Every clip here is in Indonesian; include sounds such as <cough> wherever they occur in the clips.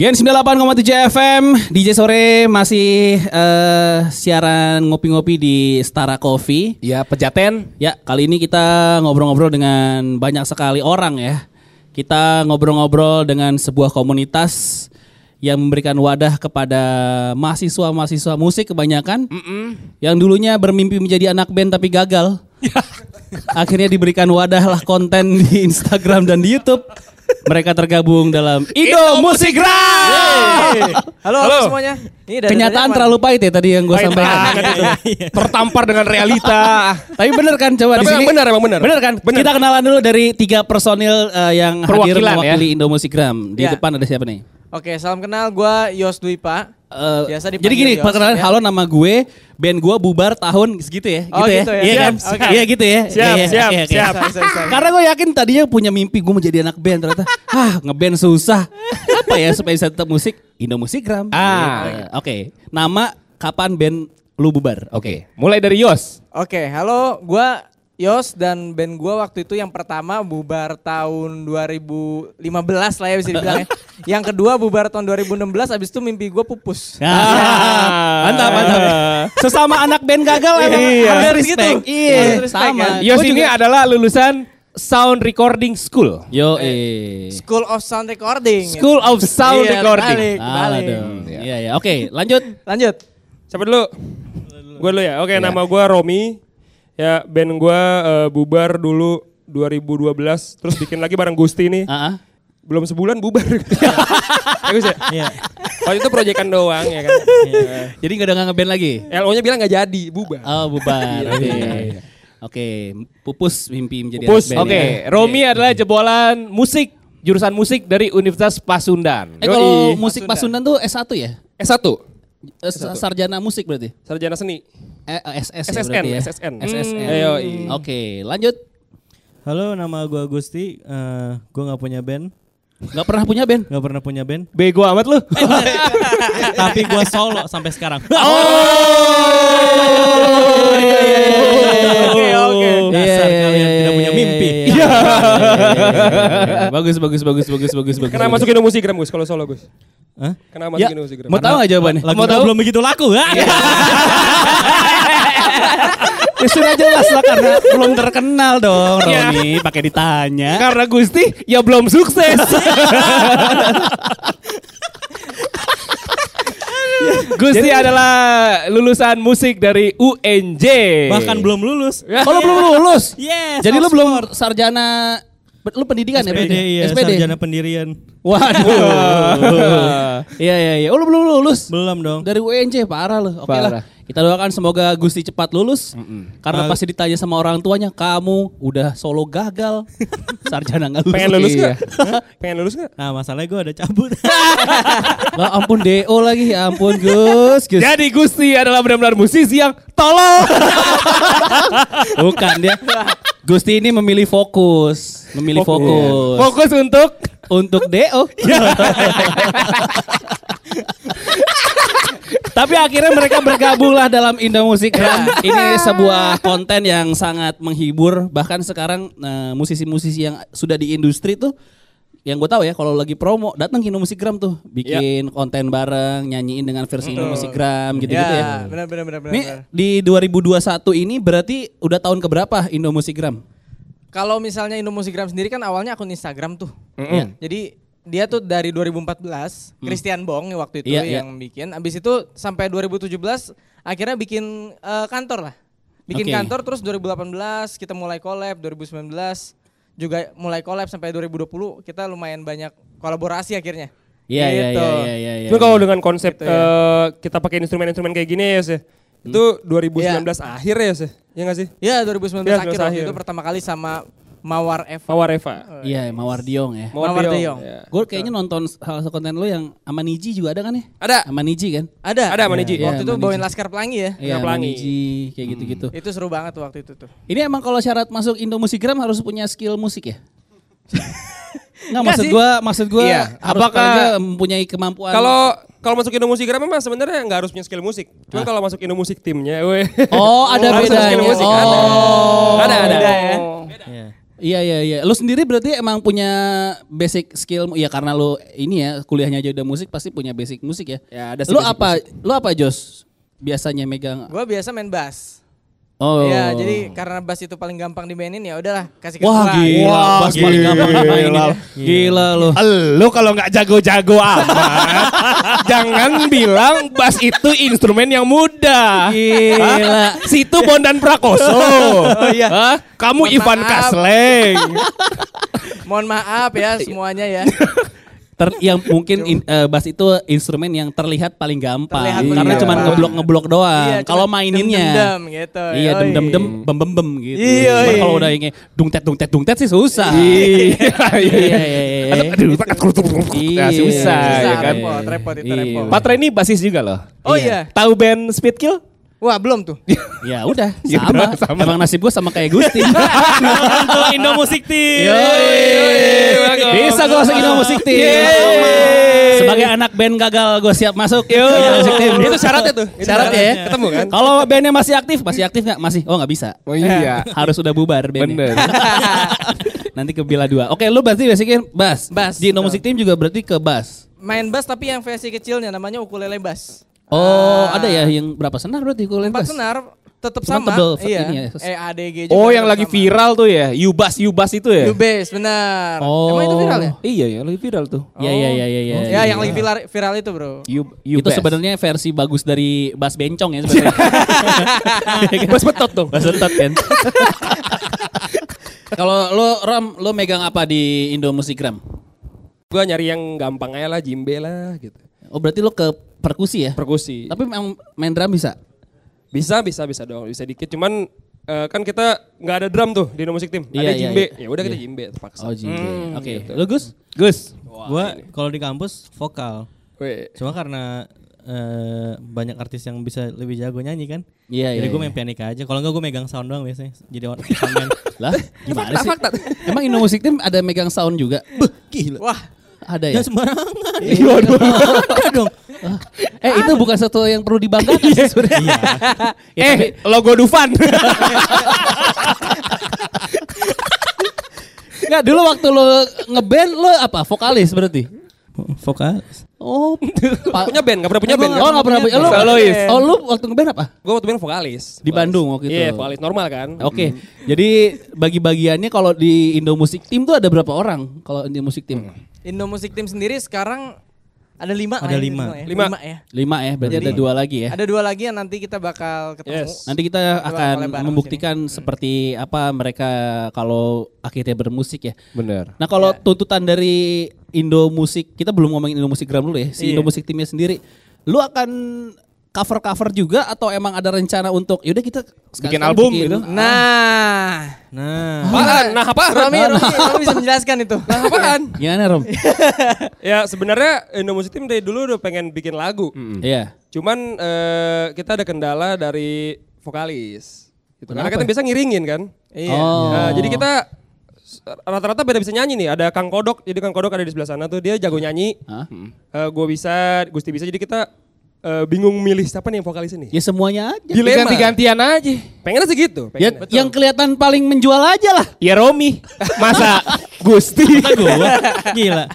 Gen 98,7 FM DJ sore masih eh, siaran ngopi-ngopi di Stara Coffee. Ya, pejaten. Ya, kali ini kita ngobrol-ngobrol dengan banyak sekali orang ya. Kita ngobrol-ngobrol dengan sebuah komunitas yang memberikan wadah kepada mahasiswa-mahasiswa musik kebanyakan yang dulunya bermimpi menjadi anak band tapi gagal. <laughs> Akhirnya diberikan wadah lah konten di Instagram dan di YouTube. Mereka tergabung dalam Indo Musigram. Halo, halo semuanya. Ini dari Kenyataan dari terlalu pahit ya tadi yang gue sampaikan. itu. <laughs> Tertampar dengan realita. Tapi bener kan coba di Tapi sini. emang bener, emang bener. Bener kan? Bener. Kita kenalan dulu dari tiga personil eh, yang hadir Perwakilan, mewakili Indo Musigram. Di Ya. depan ada siapa nih? Oke, salam kenal. Gua Yos Dwipa. Eh, Biasa dipanggil jadi gini, perkenalan ya. halo nama gue, band gue bubar tahun segitu ya, Oh, gitu, gitu ya, ya. iya kan, Siap, oke. iya gitu ya, Siap, Iya, iya, siap, iya, siap. Bisa, bisa, bisa. Karena gue yakin tadinya punya mimpi gue mau jadi anak band ternyata, ah ngeband susah, apa ya supaya bisa tetap musik, Indo Musigram. Ah. Gitu. Oke, nama kapan band lu bubar? Oke, mulai dari Yos. Oke, halo. Gua Yos dan band gua waktu itu yang pertama bubar tahun 2015 lah ya bisa dibilang ya. <laughs> Yang kedua bubar tahun 2016 abis itu mimpi gua pupus. Ah, mantap, mantap. Sesama anak band gagal emang Iya. harus respect. gitu. Iya, Harus respect, sama. kan? Yos ini juga- adalah lulusan Sound Recording School. Yo, eh. School of Sound Recording. School of Sound Iya, Recording. kebalik, Salah kebalik. dong. Iya, iya. Oke, lanjut. Lanjut. Siapa dulu? Gue dulu ya. Oke, nama gue Romi. Ya, band gue eh, bubar dulu 2012. Terus bikin lagi bareng Gusti nih. Ah, ah. Belum sebulan bubar. <laughs> Bagus ya? Iya. Waktu itu proyekan doang ya kan. Jadi nggak ada ngeband lagi? LO-nya bilang nggak jadi, bubar. Oh, bubar. <laughs> Oke. Iya. Oke, pupus mimpi menjadi Pus, anak band oke. ya. Romi adalah jebolan musik, jurusan musik dari Universitas Pasundan. Eh kalau musik Pasundan tuh S1 ya? S1, Eh, Sarjana musik berarti? sarjana seni. Eh, eh, SS ya SSN, berarti ya? SSN. SSN. Hmm. Oke, lanjut. Halo, nama gua Gusti. Eh, gua nggak punya band, Gak pernah punya band? nggak pernah punya band. Bego amat lu. <laughs> tapi gua solo sampai sekarang. Oke, oke. Dasar kalian tidak punya mimpi. Iya. Bagus, bagus, bagus, bagus, bagus, bagus. Kenapa masukin Indo Musigram Gus kalau solo Gus? Hah? Kenapa Ya, masukin Indo Musigram? mau tahu nggak jawabannya? Mau tahu? belum begitu laku. Ha? <laughs> Ya sudah jelas lah karena belum terkenal dong Iya. Roni pakai ditanya. Karena Gusti ya belum sukses. <laughs> Gusti adalah lulusan musik dari UNJ. Bahkan belum lulus. Oh lu belum lulus? Yes. Jadi lu belum sarjana lu pendidikan ya SPD, berarti? iya, SPD. sarjana pendirian. Waduh. Iya iya iya. Oh lu belum lulus? Belum dong. Dari UNJ parah loh. Oke Parah. lah. Kita doakan semoga Gusti cepat lulus. Karena Ah. pasti ditanya sama orang tuanya, kamu udah solo gagal. <laughs> Sarjana nggak lulus. Pengen lulus Iya. nggak? Hah? Pengen lulus nggak? Nah, masalahnya gua ada cabut. <laughs> Ya ampun DO lagi, ya ampun Gus. Gus. Jadi Gusti adalah benar-benar musisi yang tolol. <laughs> Bukan dia. Gusti ini memilih fokus, memilih fokus, Fokus untuk untuk DO. <laughs> Tapi akhirnya mereka bergabunglah dalam Indo Musik Run. <laughs> Ini sebuah konten yang sangat menghibur. Bahkan sekarang eh, musisi-musisi yang sudah di industri tuh yang gue tahu ya kalau lagi promo datang ke Indo Musigram tuh bikin konten bareng nyanyiin dengan versi Indo Musigram gitu-gitu ya. benar benar benar benar. Benar. di 2021 ini berarti udah tahun keberapa Indo Musigram? Kalau misalnya Indo Musigram sendiri kan awalnya akun Instagram tuh. Iya. Jadi dia tuh dari 2014, Christian Bong waktu itu Iya, iya. yang bikin. Abis itu sampai 2017 akhirnya bikin eh, kantor lah. Bikin Oke. kantor terus 2018 kita mulai collab, 2019 juga mulai collab sampai 2020 kita lumayan banyak kolaborasi akhirnya. Iya iya Gitu. iya iya iya. Cuma kalau dengan konsep Gitu ya. eh, kita pakai instrumen-instrumen kayak gini ya sih. Itu 2019 akhir ya sih. Ya nggak sih? Ya 2019 Iya, akhir 2019 waktu akhir. itu pertama kali sama Mawar Eva. Mawar Eva. Iya, Mawar Diong ya. Mawar Diong. Ya. Gue kayaknya nonton salah satu konten lu yang sama Niji juga ada kan ya? Ada. Sama Niji kan? Ada. Ada sama Niji. Waktu Iya, itu bawain. Laskar Pelangi ya. Iya, sama Pelangi. Niji kayak gitu-gitu. Itu seru banget waktu itu tuh. Ini emang kalau syarat masuk Indo Musigram harus punya skill musik ya? Nggak, maksud gua, maksud gua Iya. harus Apakah- mempunyai kemampuan. Kalau kalau masuk Indo Musigram memang sebenarnya nggak harus punya skill musik. Cuma kalau masuk Indo Musik timnya, weh. Oh, ada Harus bedanya. skill musik, ada. Oh. Ada, ada. Beda ya. Iya. Iya iya iya. Lu sendiri berarti emang punya basic skill ya karena lu ini ya kuliahnya aja udah musik pasti punya basic musik ya. Ya, ada Lu apa lu apa Jos? Biasanya megang Gue biasa main bass. Oh. Iya, jadi karena bass itu paling gampang dimainin ya udahlah kasih ke Wah gua. gila, Wah, bass paling gampang dimainin ya. Gila lu. Lu kalau nggak jago-jago amat, <laughs> jangan bilang bass itu instrumen yang mudah. Gila. Hah? Situ Bondan Prakoso. Oh, iya. Hah? Kamu Mohon Ivan maaf. Kasleng. <laughs> Mohon maaf ya semuanya ya. <laughs> Ter- yang mungkin in- eh, bass itu instrumen yang terlihat paling gampang Terlihat karena cuma ngeblok ngeblok doang. Iya, kalau maininnya dem-dem gitu. Iya dem dem dem bem bem bem gitu. Iya, iya. kalau udah yang dungtet dungtet dungtet sih susah. Iya, <laughs> iya iya iya. Aduh, Ya, susah, Susah, ya kan. repot, repot itu Iya. repot. Patra ini basis juga loh. Oh iya. Tahu band Speedkill? Wah, belum tuh. <laughs> Ya udah <laughs> Ya sama. sama. Emang nasib gue sama kayak Gusti. Untuk Indo Musik Team. Bisa gue masuk Indo Musik Team. Yeay. Sebagai anak band gagal gue siap masuk Indo Musik Team. Itu syaratnya tuh. Syaratnya ya. Ketemu kan? Kalau bandnya masih aktif, masih aktif nggak? Masih. Oh nggak bisa. Oh iya. <laughs> Harus udah bubar bandnya. Bener. Nanti ke Bila 2. Oke, lu berarti basicnya bass. Bass, Di Indo. Musik Team juga berarti ke bass. Main bass tapi yang versi kecilnya namanya ukulele bass. Oh, ada ya yang berapa senar berarti ukulele Empat senar tetap sama. tebel, iya. ini ya. Eh ADG juga. Oh yang lagi sama. viral tuh ya, Yubas Yubas itu ya? Bass, benar. Oh. Emang itu viral ya? Iya yang lagi viral tuh. Iya iya iya iya. Ya, iya. yang lagi viral, viral itu, Bro. Yub, itu sebenarnya versi bagus dari bass bencong ya sebenarnya. <laughs> Bas betot dong. bass betot kan. Kalau lo Ram, lo megang apa di Indo Musikgram? Gua nyari yang gampang aja lah, jimbe lah gitu. Oh berarti lo ke perkusi ya? Perkusi. Tapi memang main drum bisa? Bisa bisa bisa dong, bisa dikit. Cuman eh, kan kita nggak ada drum tuh di No Music Team. Iya, ada iya, jimbe. iya. Ya udah kita Iya. jimbe terpaksa. Oh jimbe. Hmm, Oke. gitu. Lo Gus? Gus. Gua kalau di kampus vokal. Weh. Cuma karena eh, banyak artis yang bisa lebih jago nyanyi kan. Iya Jadi iya. gue iya. main pianika aja. Kalau enggak gue megang sound doang biasanya. Jadi soundman. <laughs> Lah gimana sih? Emang Indo Musik Team ada megang sound juga? Beuh, gila. Wah, Ada ya? Ya sembarangan. Iya Ada <laughs> dong. Eh itu bukan satu yang perlu dibanggakan sih sebenarnya. Ya, <laughs> eh, logo Dufan. Enggak dulu waktu lo ngeband lo apa? Vokalis berarti? Vokal. Oh, pa- punya band, nggak pernah punya band. Oh, nggak pernah punya. Lo, Solois. oh, lu waktu ngeband apa? Gue waktu band vokalis. Di Bandung waktu itu. Iya, vokalis normal kan. Oke, jadi bagi-bagiannya kalau di Indo Musik Team tuh ada berapa orang? Kalau Indo Musik Team? Indo Music Team sendiri sekarang ada lima. Ada lah ya, lima. ya. Lima. ya. Lima ya, berarti Jadi- ada dua lagi ya. Ada dua lagi yang nanti kita bakal ketemu. Yes. Nanti kita akan membuktikan seperti apa mereka kalau akhirnya bermusik ya. Bener. Nah kalau tuntutan dari Indo Musik, kita belum ngomongin Indo Musik Gram dulu ya, si Iya. Indo Musik timnya sendiri. Lu akan cover-cover juga atau emang ada rencana untuk yaudah kita Bikin album bikin- gitu? Nah, Nah. Apaan? Nah apaan? Romi, Romi, Romi bisa menjelaskan itu. Nah apaan? Gimana Rom? <laughs> ya sebenarnya Indo Music Team dari dulu udah pengen bikin lagu. Iya. Cuman eh, kita ada kendala dari vokalis. Gitu. Karena kita biasa ngiringin kan. Iya. Oh. Nah, jadi kita rata-rata beda bisa nyanyi nih. Ada Kang Kodok, jadi Kang Kodok ada di sebelah sana tuh dia jago nyanyi. Hah? Eh, gue bisa, Gusti bisa. Jadi kita eh, bingung milih siapa nih yang vokalis ini. Ya semuanya aja. Dilema. Ganti-gantian aja. Pengennya segitu. Ya, pengennya. yang kelihatan paling menjual aja lah. Ya Romi. Masa <laughs> Gusti. Gua <laughs> gila.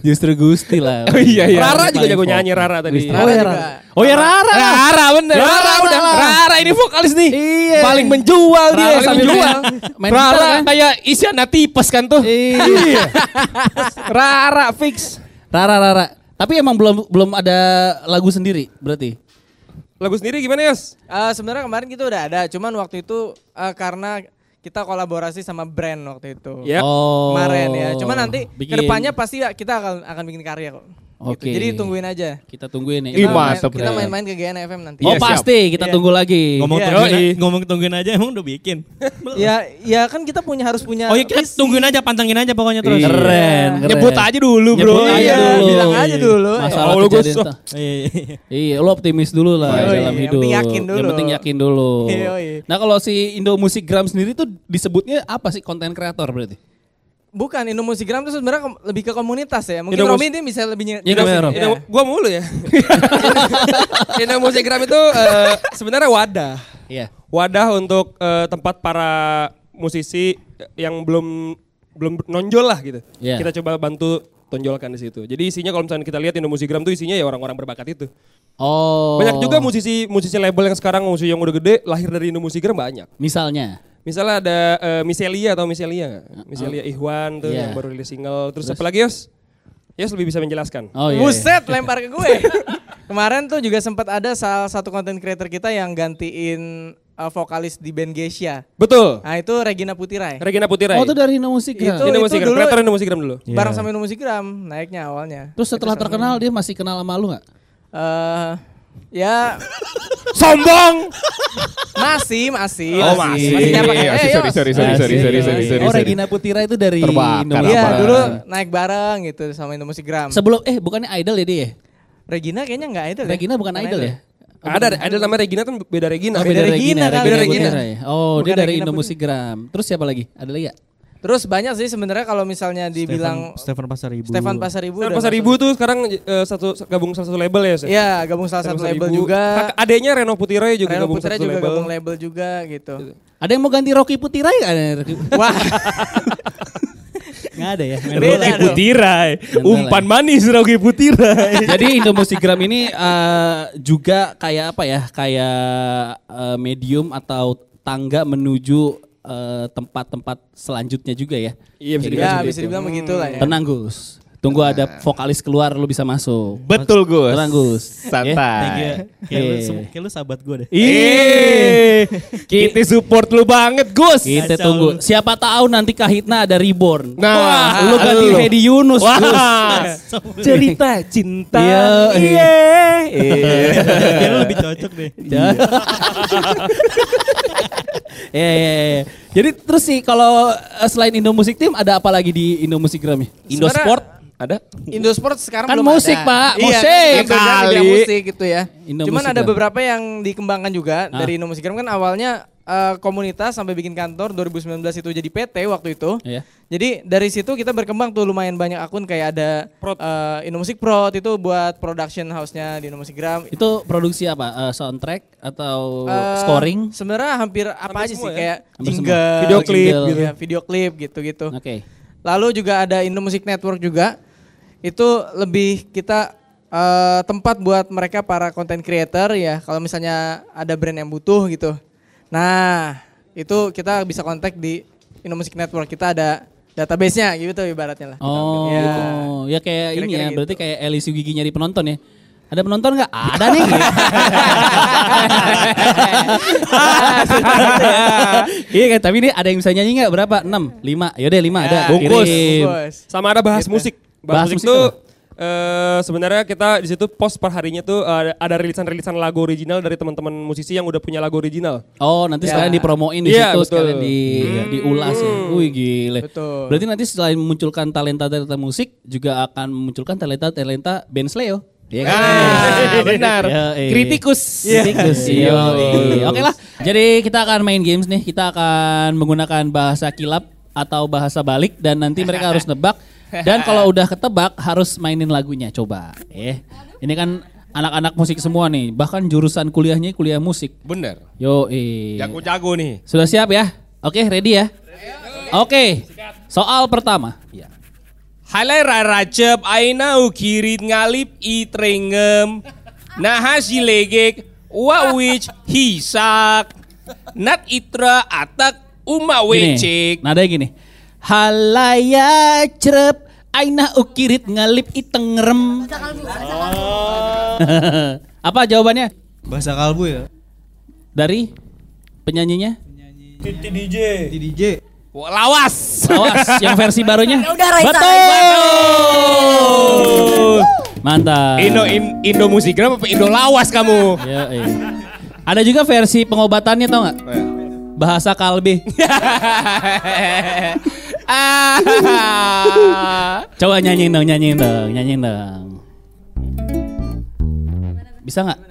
Justru Gusti lah. Oh iya iya. Paling Rara juga jago nyanyi Rara tadi. Oh ya Rara. Oh ya Rara. Rara bener. Ya, Rara, Rara udah. Rara ini vokalis nih. Iya. Paling menjual dia Rara sambil main- Rara kan? kayak Isyana tipes kan tuh. Iya. <laughs> Rara fix. Rara Rara. Tapi emang belum belum ada lagu sendiri berarti. Lagu sendiri gimana Yos? Eh, sebenarnya kemarin kita udah ada, cuman waktu itu eh, karena kita kolaborasi sama brand waktu itu. Ya. Oh. Kemarin ya. Cuman nanti Bikin- ke depannya pasti kita akan akan bikin karya kok. Gitu. Oke. Jadi tungguin aja. Kita tungguin ya. Ih, Kita, kita main-main ke GNFM nanti. Oh Iya, siap. pasti kita Iya. tunggu lagi. Ngomong Iya. tungguin, Yoi. ngomong tungguin aja emang udah bikin. <laughs> Ya, ya kan kita punya harus punya. Oh iya kita visi. tungguin aja, pantengin aja pokoknya terus. Keren, keren. Nyebut aja dulu bro. Nyebut aja Iya, dulu. bilang aja dulu. Masalah Oh, lu kejadian. Iya, iya. Iya, lo optimis dulu lah Oh, dalam iya. Yang hidup. penting yakin dulu. Yang penting yakin dulu. Iya, iya. Nah kalau si Indo Musik Gram sendiri tuh disebutnya apa sih konten kreator berarti? Bukan Indo Musigram itu sebenarnya lebih ke komunitas ya. Mungkin Indo Romi ini bisa lebih nye- Iya, gimana, Rom? Iya. Indo- Gua mulu ya. <laughs> Indo Musikgram itu eh, sebenarnya wadah. Iya. Wadah untuk eh, tempat para musisi yang belum belum nonjol lah gitu. Iya. Kita coba bantu tonjolkan di situ. Jadi isinya kalau misalnya kita lihat Indomusikgram tuh isinya ya orang-orang berbakat itu. Oh. Banyak juga musisi musisi label yang sekarang musisi yang udah gede lahir dari Indomusikgram banyak. Misalnya. Misalnya ada eh, Miselia atau Miselia? Miselia Ihwan tuh Iya. yang baru rilis single. Terus, apa lagi Yos? Yos lebih bisa menjelaskan. Oh iya. Buset lempar ke gue. <laughs> Kemarin tuh juga sempat ada salah satu content creator kita yang gantiin uh, vokalis di band Geisha. Betul. Nah itu Regina Putirai. Regina Putirai. Oh itu dari Indo Musik Itu- ya? Indomusikgram. dulu- Kreator Indomusikgram dulu. Bareng sama Indomusikgram naiknya awalnya. Terus setelah terkenal dia masih kenal sama lu gak? Eh ya Sombong. masih masih Oh, masih. masih. nyapa- Iya, Eh, sorry, sorry, sorry, sorry, sorry, sorry, sorry, sorry, Oh. Regina Putira itu dari Terbakar Indo apa? Iya dulu naik bareng gitu sama Indomusikgram. Sebelum eh bukannya idol ya dia ya? Regina kayaknya nggak idol ya? Regina bukan idol ya? Ada ada namanya Regina kan beda Regina. Oh, beda Regina kali. Regina Beda Regina. Putira ya. Oh, Bukan dia dari Regina Indo Putri. Musikgram. Terus siapa lagi? Ada lagi ya? Terus banyak sih sebenarnya kalau misalnya dibilang Stefan Pasaribu. Stefan Pasaribu. Stefan Pasaribu tuh sekarang eh, satu gabung salah satu label ya. Iya gabung salah Stefan satu label Pasaribu. juga. Kak- Adeknya Reno Putirai juga Reno gabung satu juga label. gabung label juga gitu. Ada yang mau ganti Rocky Putira ya? Wah Enggak ada ya. Beda dong. Putirai. Umpan manis Rocky Putirai. <laughs> Jadi Indo Musikgram ini eh, juga kayak apa ya? Kayak eh, medium atau tangga menuju eh, tempat-tempat selanjutnya juga ya. Iya bisa ya dibilang bisa seperti itu. dibilang begitu lah ya. Tenang Gus. Tunggu ada vokalis keluar lu bisa masuk. Betul Gus. Tenang Gus. Santai. Thank you. Kayak lu, kayak lu sahabat gue deh. Ih, kita support lu banget Gus. Kita tunggu. Siapa tahu nanti Kahitna ada reborn. Nah, Wah, lu ganti. Hedi Yunus. Gus. <laughs> Cerita cinta. Iya, Iya. Iya. Kayak lu lebih cocok deh. <laughs> Iya, iya, iya. Jadi terus sih kalau eh, selain Indo Musik Team ada apa lagi di Indo Musikgram ya? Indo Sport? Ada? Indosport sekarang Kan belum musik, ada. Pak. Iya, Musik. kan Indo jangan Kali. musik gitu ya. Indo Cuman musik ada beberapa yang dikembangkan juga Ah. dari Indomusikgram kan awalnya eh, komunitas sampai bikin kantor 2019 itu jadi PT waktu itu. Iya. Jadi dari situ kita berkembang tuh lumayan banyak akun kayak ada Prod. eh, Indomusik Prod itu buat production house-nya di Indomusikgram. Itu produksi apa? Eh, soundtrack atau Eh, scoring? Sebenarnya hampir apa aja sih ya? kayak Hampir jingle, semua. Video klip jingle, gitu. ya, video klip gitu-gitu. Oke. Lalu juga ada Indo Music Network juga. Itu lebih kita eh, tempat buat mereka para content creator ya. Kalau misalnya ada brand yang butuh gitu. Nah, itu kita bisa kontak di Indo Music Network. Kita ada database-nya gitu ibaratnya lah. Oh, Ya. ya kayak ini Kira-kira ya. gitu. Berarti kayak Eli Sugigi nyari penonton ya. Ada penonton nggak? Ada nih. <laughs> <laughs> Iya kan, tapi ini ada yang bisa nyanyi nggak? Berapa? 6, 5. Yaudah 5 ada. Ya, Bungkus. Bungkus. Sama ada bahas Gitu. musik. Bahas Bahas, musik musik tuh eh, sebenarnya kita di situ post per harinya tuh ada, ada rilisan-rilisan lagu original dari teman-teman musisi yang udah punya lagu original. Oh, nanti Ya. sekalian dipromoin di Iya, situ, betul. sekalian di diulas ya. Wih, gile. Betul. Berarti nanti selain memunculkan talenta-talenta musik, juga akan memunculkan talenta-talenta band Sleo. Iya kan? Ah, benar. Yo, eh. Kritikus. Kritikus. Iya. Yo, Oke lah. Jadi kita akan main games nih. Kita akan menggunakan bahasa kilap atau bahasa balik dan nanti mereka harus nebak. Dan kalau udah ketebak harus mainin lagunya. Coba. Eh, ini kan anak-anak musik semua nih. Bahkan jurusan kuliahnya kuliah musik. Bener. Yo, eh. Jago-jago nih. Sudah siap ya? Oke, ready ya? Oke. Soal pertama. Halai raracep aina ukirit ngalip itrengem. Nahasi legek wa wich hisak. Nat itra atak uma wecek. Nadanya gini. Halaya cerep aina ukirit ngalip itengrem. <laughs> Apa jawabannya? Bahasa kalbu ya. Dari penyanyinya? Wah, Lawas. Awas, <laughs> yang versi barunya? udah, Raisa, Betul. Mantap. Indo in, Indo musikgram apa Indo lawas kamu? Ya, iya. Ada juga versi pengobatannya tau nggak? Bahasa kalbe. <laughs> <laughs> Coba nyanyiin dong, nyanyiin dong, nyanyiin dong. Bisa nggak?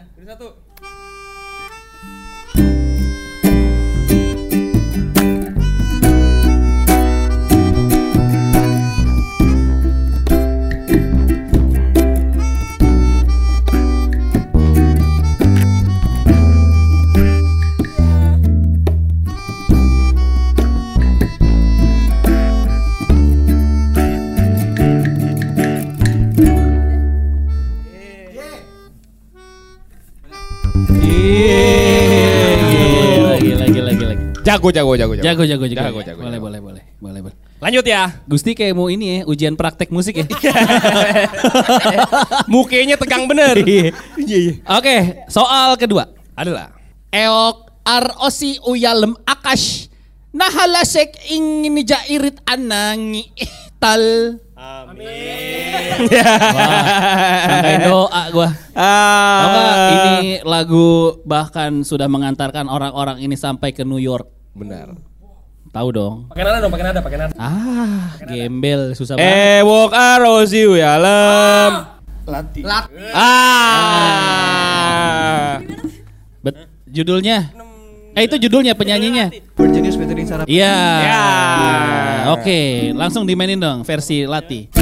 Jago, jago, jago, jago. Jago, jago, jago. Jago, jago, boleh, jago. boleh, boleh, boleh, boleh. Lanjut ya. Gusti kayak mau ini ya, ujian praktek musik ya. <laughs> Mukanya tegang bener. <laughs> Iya. Oke, soal kedua. Adalah. Eok arosi uyalem akash. Nahalasek ingin jairit anangi ihtal. Amin. <laughs> Sampai doa gua. Tau nggak, ini lagu bahkan sudah mengantarkan orang-orang ini sampai ke New York. Benar. Tahu dong. Pakai nada dong, pakai nada, pakai nada. Ah, gembel susah banget. Ewok arosi uyalem. Lati. Ah. Bet, judulnya? Eh itu judulnya penyanyinya. Berjenis featuring Sarah. Iya. Ya. Oke, langsung dimainin dong versi Lati.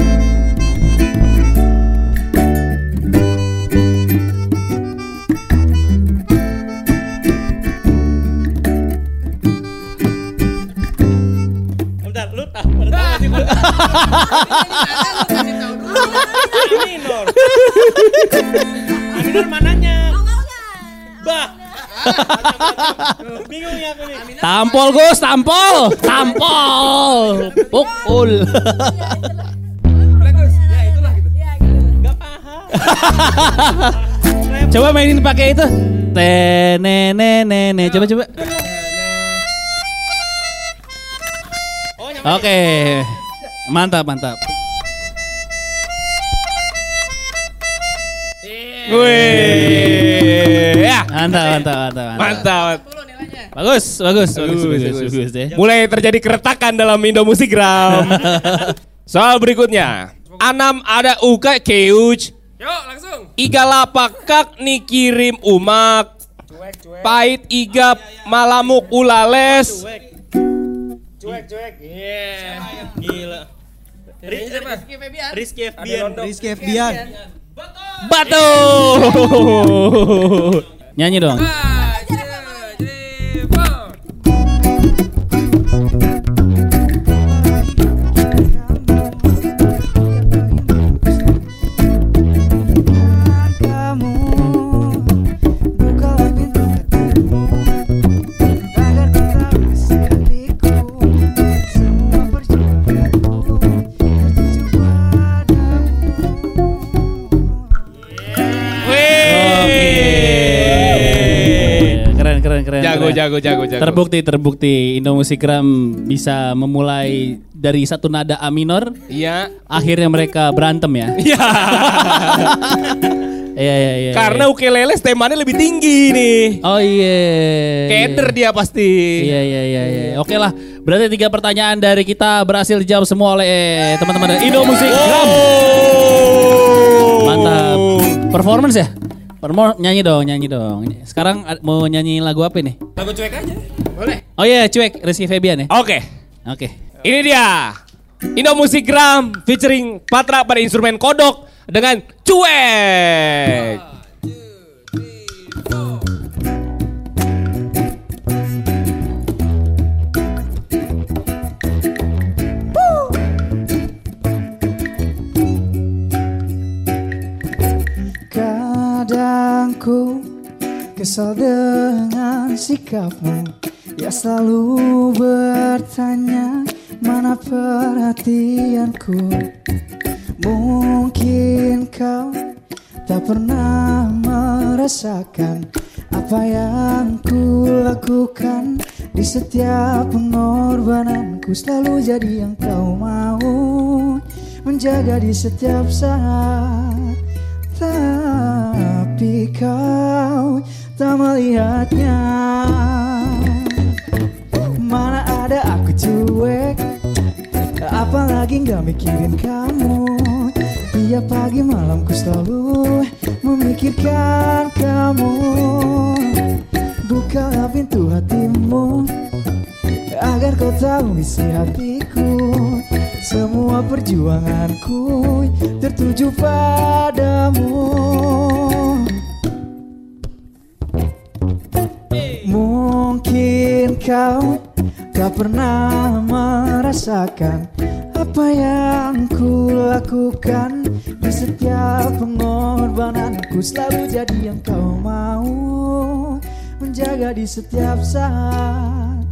Nggak sih Bang? Minor. Minor mananya? Bah. Bingung ya aku nih. Tampol Gus, tampol, tampol, pukul. Coba mainin pakai itu. Tenenenene, coba coba. Oke, mantap mantap. Wih. Ya. Mantap, mantap, mantap, mantap. Mantap. Bagus, bagus, bagus, Bagus, bagus, bagus. bagus, ya. Mulai terjadi keretakan dalam Indo Musikgram. <laughs> Soal berikutnya. Anam ada uka keuj. Yuk langsung. Iga lapakak nikirim umak. Pahit iga malamuk ulales. Cuek, cuek. Iya. Gila. Rizky Febian. Rizky Febian. Rizky Febian. Batu. <laughs> Nyanyi dong. Keren. Jago, keren. jago, jago, jago. Terbukti, terbukti Indo Musikgram bisa memulai dari satu nada A minor, Iya. akhirnya mereka berantem ya. Iya. <laughs> Iya, iya, iya. Karena ukulele stemanya lebih tinggi nih. Oh iya. Keder dia pasti. Iya, iya, iya, iya. Oke lah, berarti tiga pertanyaan dari kita berhasil dijawab semua oleh eh, teman-teman dari Indo Musikgram. Mantap. Performance ya? Perform nyanyi dong, nyanyi dong. Sekarang mau nyanyi lagu apa nih? Lagu cuek aja. Oh iya, cuek Rizky Febian ya. Oke. Oke. Ini dia. Indo Musikgram featuring Patra pada instrumen kodok dengan cuek. Kadang kesal dengan sikapmu Ya selalu bertanya mana perhatianku? Mungkin kau tak pernah merasakan Apa yang ku lakukan di setiap pengorbananku. Selalu jadi yang kau mau Menjaga di setiap saat. Tapi kau tak melihatnya. Mana ada aku cuek? Apalagi gak mikirin kamu. Tiap pagi malam ku selalu memikirkan kamu. Bukalah pintu hatimu Agar kau tahu isi hatiku. Semua perjuanganku tertuju padamu kau tak pernah merasakan Apa yang ku lakukan Di setiap pengorbananku. Selalu jadi yang kau mau Menjaga di setiap saat.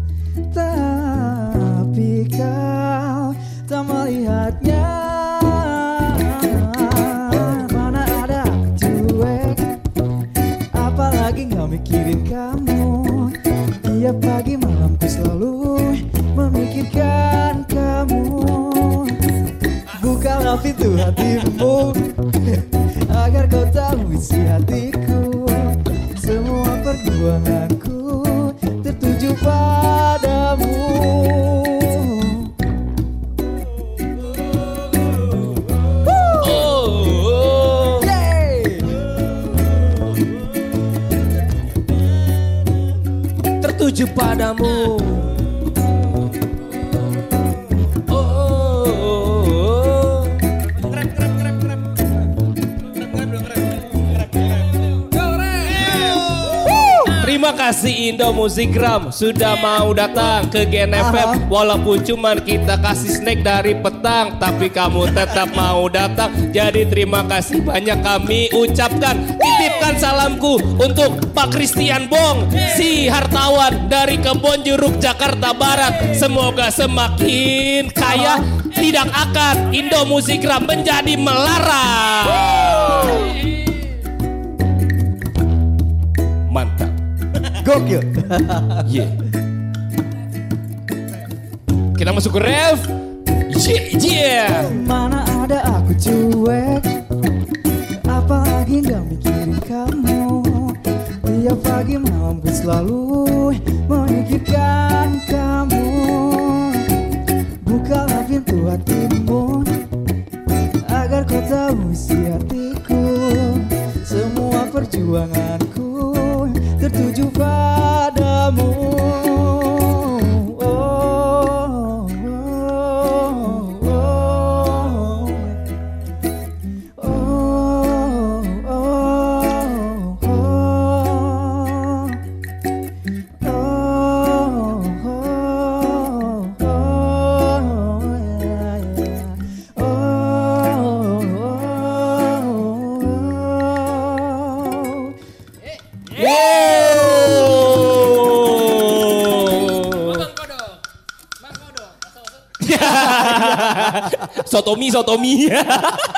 Tapi kau tak melihatnya. Mana ada cuek Apalagi nggak mikirin kamu Bukalah pintu hatimu. Agar kau tahu isi hatiku. Semua perjuanganku Kasih Indo Musikgram sudah mau datang ke Gen FM walaupun cuman kita kasih snack dari petang tapi kamu tetap mau datang. Jadi terima kasih banyak kami ucapkan. Titipkan salamku untuk Pak Christian Bong si hartawan dari Kebon Jeruk Jakarta Barat. Semoga semakin kaya tidak akan Indo Musikgram menjadi melarat mantap Gokil Yeah. Kita masuk ke ref. Yeah, yeah. Mana ada aku cuek Apalagi gak mikirin kamu Tiap pagi malam ku selalu memikirkan kamu Bukalah pintu hatimu Agar kau tahu isi hatiku Semua perjuanganku tertuju padamu Sotomi, sotomi. <laughs>